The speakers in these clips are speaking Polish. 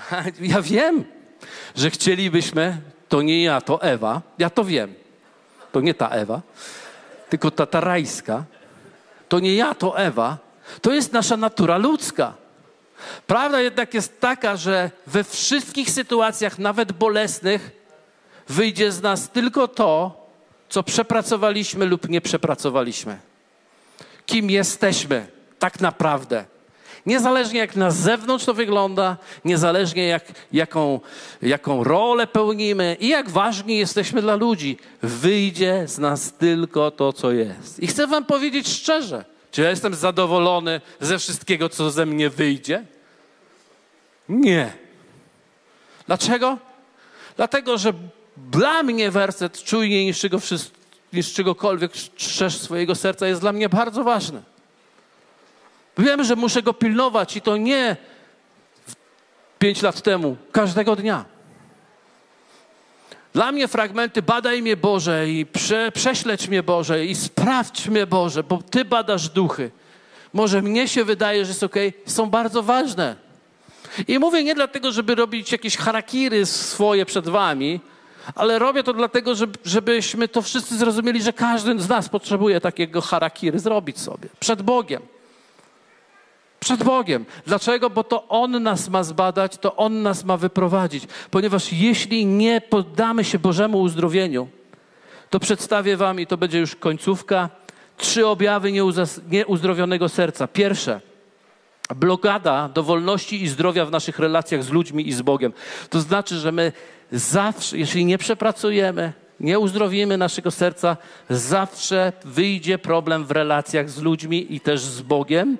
Ja wiem, że chcielibyśmy, to nie ja, to Ewa, ja to wiem. To nie ta Ewa, tylko ta, ta rajska. To nie ja, to Ewa. To jest nasza natura ludzka. Prawda jednak jest taka, że we wszystkich sytuacjach, nawet bolesnych, wyjdzie z nas tylko to, co przepracowaliśmy lub nie przepracowaliśmy. Kim jesteśmy tak naprawdę. Niezależnie jak na zewnątrz to wygląda, niezależnie jak, jaką, jaką rolę pełnimy i jak ważni jesteśmy dla ludzi, wyjdzie z nas tylko to, co jest. I chcę Wam powiedzieć szczerze, czy ja jestem zadowolony ze wszystkiego, co ze mnie wyjdzie? Nie. Dlaczego? Dlatego, że dla mnie werset czujnie niż, niż czegokolwiek strzeż swojego serca jest dla mnie bardzo ważny. Wiem, że muszę go pilnować i to nie pięć lat temu, każdego dnia. Dla mnie fragmenty badaj mnie Boże i prze, prześledź mnie Boże i sprawdź mnie Boże, bo Ty badasz duchy. Może mnie się wydaje, że jest ok, są bardzo ważne. I mówię nie dlatego, żeby robić jakieś harakiry swoje przed Wami, ale robię to dlatego, żeby, żebyśmy to wszyscy zrozumieli, że każdy z nas potrzebuje takiego harakiry zrobić sobie przed Bogiem. Przed Bogiem. Dlaczego? Bo to On nas ma zbadać, to On nas ma wyprowadzić. Ponieważ jeśli nie poddamy się Bożemu uzdrowieniu, to przedstawię Wam, i to będzie już końcówka, trzy objawy nieuzdrowionego serca. Pierwsze, blokada do wolności i zdrowia w naszych relacjach z ludźmi i z Bogiem. To znaczy, że my zawsze, jeśli nie przepracujemy, nie uzdrowimy naszego serca, zawsze wyjdzie problem w relacjach z ludźmi i też z Bogiem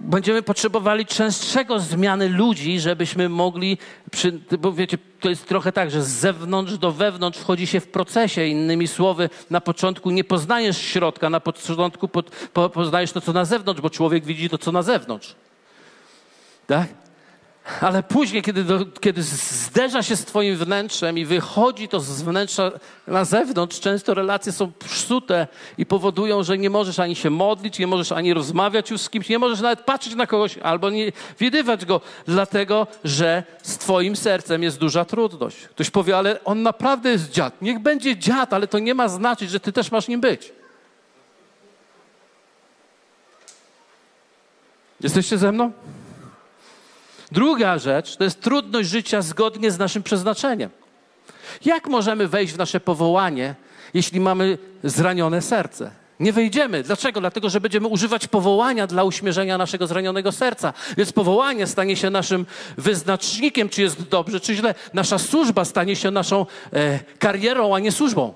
będziemy potrzebowali częstszego zmiany ludzi, żebyśmy mogli, przy, bo wiecie, to jest trochę tak, że z zewnątrz do wewnątrz wchodzi się w procesie. Innymi słowy, na początku nie poznajesz środka, na początku poznajesz to, co na zewnątrz, bo człowiek widzi to, co na zewnątrz. Tak? Ale później, kiedy, do, kiedy zderza się z Twoim wnętrzem i wychodzi to z wnętrza na zewnątrz, często relacje są psute i powodują, że nie możesz ani się modlić, nie możesz ani rozmawiać już z kimś, nie możesz nawet patrzeć na kogoś albo nie widywać go, dlatego że z Twoim sercem jest duża trudność. Ktoś powie, ale on naprawdę jest dziad. Niech będzie dziad, ale to nie ma znaczyć, że Ty też masz nim być. Jesteście ze mną? Druga rzecz to jest trudność życia zgodnie z naszym przeznaczeniem. Jak możemy wejść w nasze powołanie, jeśli mamy zranione serce? Nie wejdziemy. Dlaczego? Dlatego, że będziemy używać powołania dla uśmierzenia naszego zranionego serca. Więc powołanie stanie się naszym wyznacznikiem, czy jest dobrze, czy źle. Nasza służba stanie się naszą e, karierą, a nie służbą.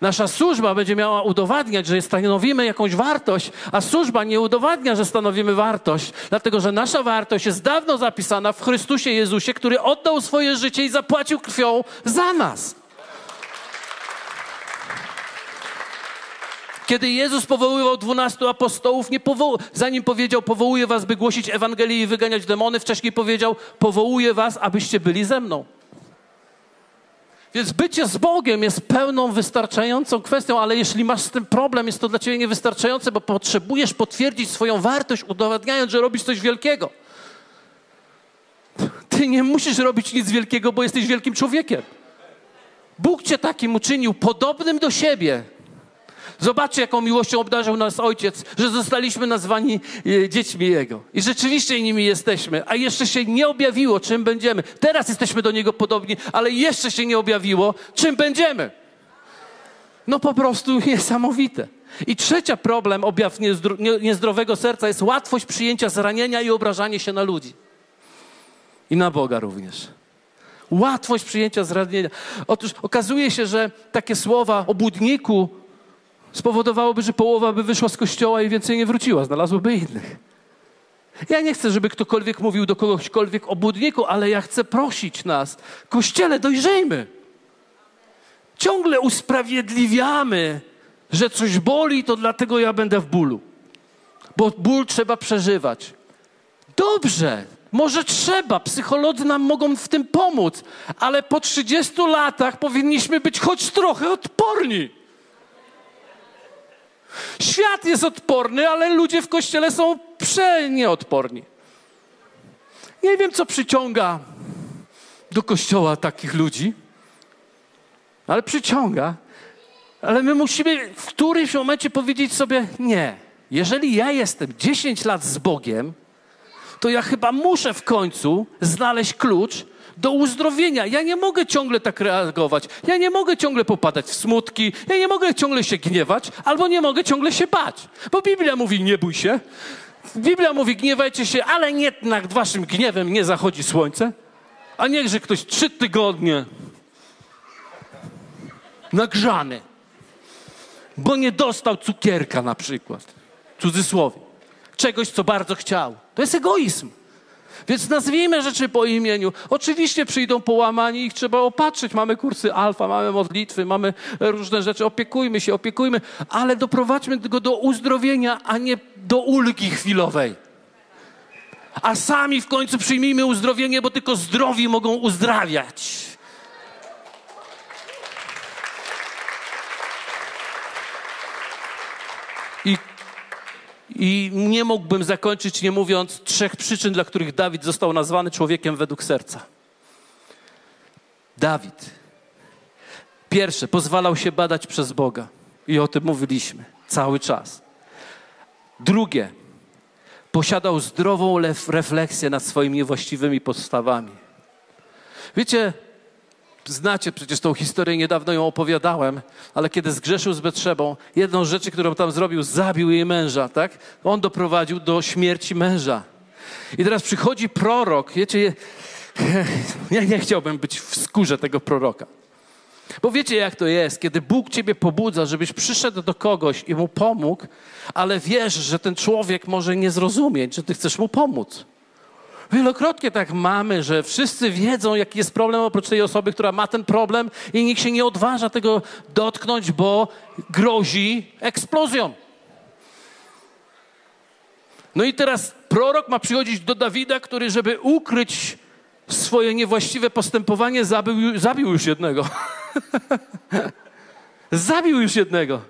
Nasza służba będzie miała udowadniać, że stanowimy jakąś wartość, a służba nie udowadnia, że stanowimy wartość, dlatego że nasza wartość jest dawno zapisana w Chrystusie Jezusie, który oddał swoje życie i zapłacił krwią za nas. Kiedy Jezus powoływał dwunastu apostołów, nie zanim powiedział, powołuję was, by głosić Ewangelię i wyganiać demony, wcześniej powiedział, powołuję was, abyście byli ze mną. Więc bycie z Bogiem jest pełną, wystarczającą kwestią, ale jeśli masz z tym problem, jest to dla ciebie niewystarczające, bo potrzebujesz potwierdzić swoją wartość, udowadniając, że robisz coś wielkiego. Ty nie musisz robić nic wielkiego, bo jesteś wielkim człowiekiem. Bóg cię takim uczynił, podobnym do siebie, Zobaczcie, jaką miłością obdarzył nas Ojciec, że zostaliśmy nazwani e, dziećmi Jego. I rzeczywiście nimi jesteśmy, a jeszcze się nie objawiło, czym będziemy. Teraz jesteśmy do Niego podobni, ale jeszcze się nie objawiło, czym będziemy. No po prostu niesamowite. I trzecia problem, objaw niezdrowego serca jest łatwość przyjęcia zranienia i obrażanie się na ludzi. I na Boga również. Łatwość przyjęcia zranienia. Otóż okazuje się, że takie słowa o budniku spowodowałoby, że połowa by wyszła z kościoła i więcej nie wróciła, znalazłoby innych. Ja nie chcę, żeby ktokolwiek mówił do kogośkolwiek o budniku, ale ja chcę prosić nas, kościele, dojrzejmy. Ciągle usprawiedliwiamy, że coś boli, to dlatego ja będę w bólu. Bo ból trzeba przeżywać. Dobrze, może trzeba, psycholodzy nam mogą w tym pomóc, ale po 30 latach powinniśmy być choć trochę odporni. Świat jest odporny, ale ludzie w kościele są przenieodporni. Nie wiem, co przyciąga do kościoła takich ludzi, ale przyciąga. Ale my musimy w którymś momencie powiedzieć sobie: Nie, jeżeli ja jestem 10 lat z Bogiem, to ja chyba muszę w końcu znaleźć klucz do uzdrowienia. Ja nie mogę ciągle tak reagować. Ja nie mogę ciągle popadać w smutki. Ja nie mogę ciągle się gniewać, albo nie mogę ciągle się bać. Bo Biblia mówi: nie bój się. Biblia mówi: gniewajcie się, ale nie waszym gniewem nie zachodzi słońce. A niechże ktoś trzy tygodnie nagrzany, bo nie dostał cukierka na przykład, w cudzysłowie, czegoś, co bardzo chciał. To jest egoizm. Więc nazwijmy rzeczy po imieniu. Oczywiście przyjdą połamani, ich trzeba opatrzyć. Mamy kursy alfa, mamy modlitwy, mamy różne rzeczy. Opiekujmy się, opiekujmy, ale doprowadźmy go do uzdrowienia, a nie do ulgi chwilowej. A sami w końcu przyjmijmy uzdrowienie, bo tylko zdrowi mogą uzdrawiać. I nie mógłbym zakończyć nie mówiąc trzech przyczyn, dla których Dawid został nazwany człowiekiem według serca. Dawid. Pierwsze, pozwalał się badać przez Boga. I o tym mówiliśmy cały czas. Drugie, posiadał zdrową refleksję nad swoimi niewłaściwymi postawami. Wiecie, Znacie przecież tą historię, niedawno ją opowiadałem, ale kiedy zgrzeszył z Betrzebą, jedną z rzeczy, którą tam zrobił, zabił jej męża, tak? On doprowadził do śmierci męża. I teraz przychodzi prorok, wiecie, ja nie chciałbym być w skórze tego proroka. Bo wiecie, jak to jest, kiedy Bóg ciebie pobudza, żebyś przyszedł do kogoś i mu pomógł, ale wiesz, że ten człowiek może nie zrozumieć, że ty chcesz mu pomóc. Wielokrotnie tak mamy, że wszyscy wiedzą, jaki jest problem oprócz tej osoby, która ma ten problem i nikt się nie odważa tego dotknąć, bo grozi eksplozją. No i teraz prorok ma przychodzić do Dawida, który, żeby ukryć swoje niewłaściwe postępowanie, zabił, zabił już jednego. zabił już jednego.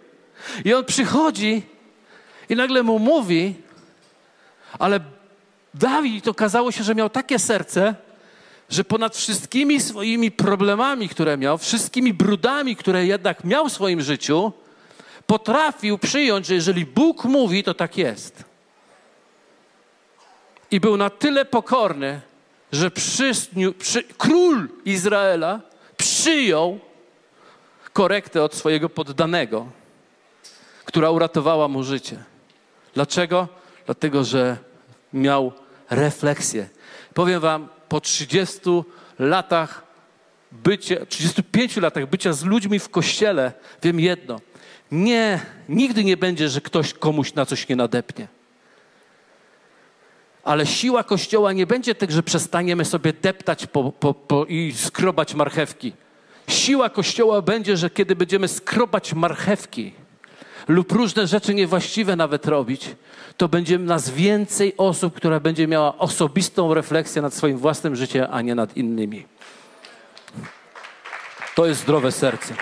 I on przychodzi i nagle mu mówi, ale Dawid okazało się, że miał takie serce, że ponad wszystkimi swoimi problemami, które miał, wszystkimi brudami, które jednak miał w swoim życiu, potrafił przyjąć, że jeżeli Bóg mówi, to tak jest. I był na tyle pokorny, że przy, król Izraela przyjął korektę od swojego poddanego, która uratowała mu życie. Dlaczego? Dlatego, że miał refleksję. Powiem wam, po 30 latach bycia, 35 latach bycia z ludźmi w kościele, wiem jedno. Nie, nigdy nie będzie, że ktoś komuś na coś nie nadepnie. Ale siła Kościoła nie będzie tak, że przestaniemy sobie deptać po, po, po i skrobać marchewki. Siła Kościoła będzie, że kiedy będziemy skrobać marchewki, lub różne rzeczy niewłaściwe nawet robić, to będzie nas więcej osób, która będzie miała osobistą refleksję nad swoim własnym życiem, a nie nad innymi. To jest zdrowe serce.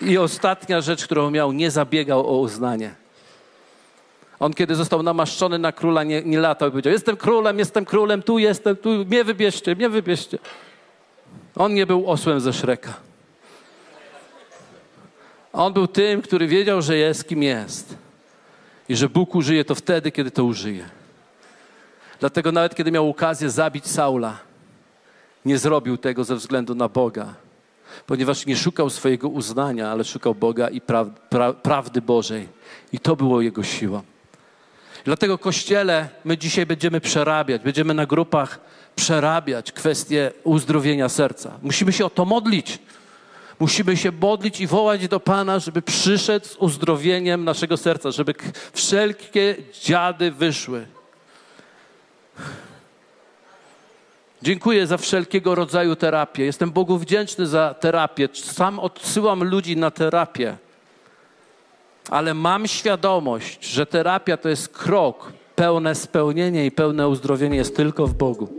I ostatnia rzecz, którą miał, nie zabiegał o uznanie. On, kiedy został namaszczony na króla, nie, nie latał i powiedział: Jestem królem, jestem królem, tu jestem, tu, mnie wybierzcie, mnie wybierzcie. On nie był osłem ze Szreka. On był tym, który wiedział, że jest kim jest. I że Bóg użyje to wtedy, kiedy to użyje. Dlatego nawet kiedy miał okazję zabić Saula, nie zrobił tego ze względu na Boga, ponieważ nie szukał swojego uznania, ale szukał Boga i pra, pra, prawdy Bożej. I to było jego siłą. Dlatego Kościele my dzisiaj będziemy przerabiać, będziemy na grupach przerabiać kwestie uzdrowienia serca. Musimy się o to modlić. Musimy się modlić i wołać do Pana, żeby przyszedł z uzdrowieniem naszego serca, żeby wszelkie dziady wyszły. Dziękuję za wszelkiego rodzaju terapię. Jestem Bogu wdzięczny za terapię. Sam odsyłam ludzi na terapię. Ale mam świadomość, że terapia to jest krok. Pełne spełnienie i pełne uzdrowienie jest tylko w Bogu.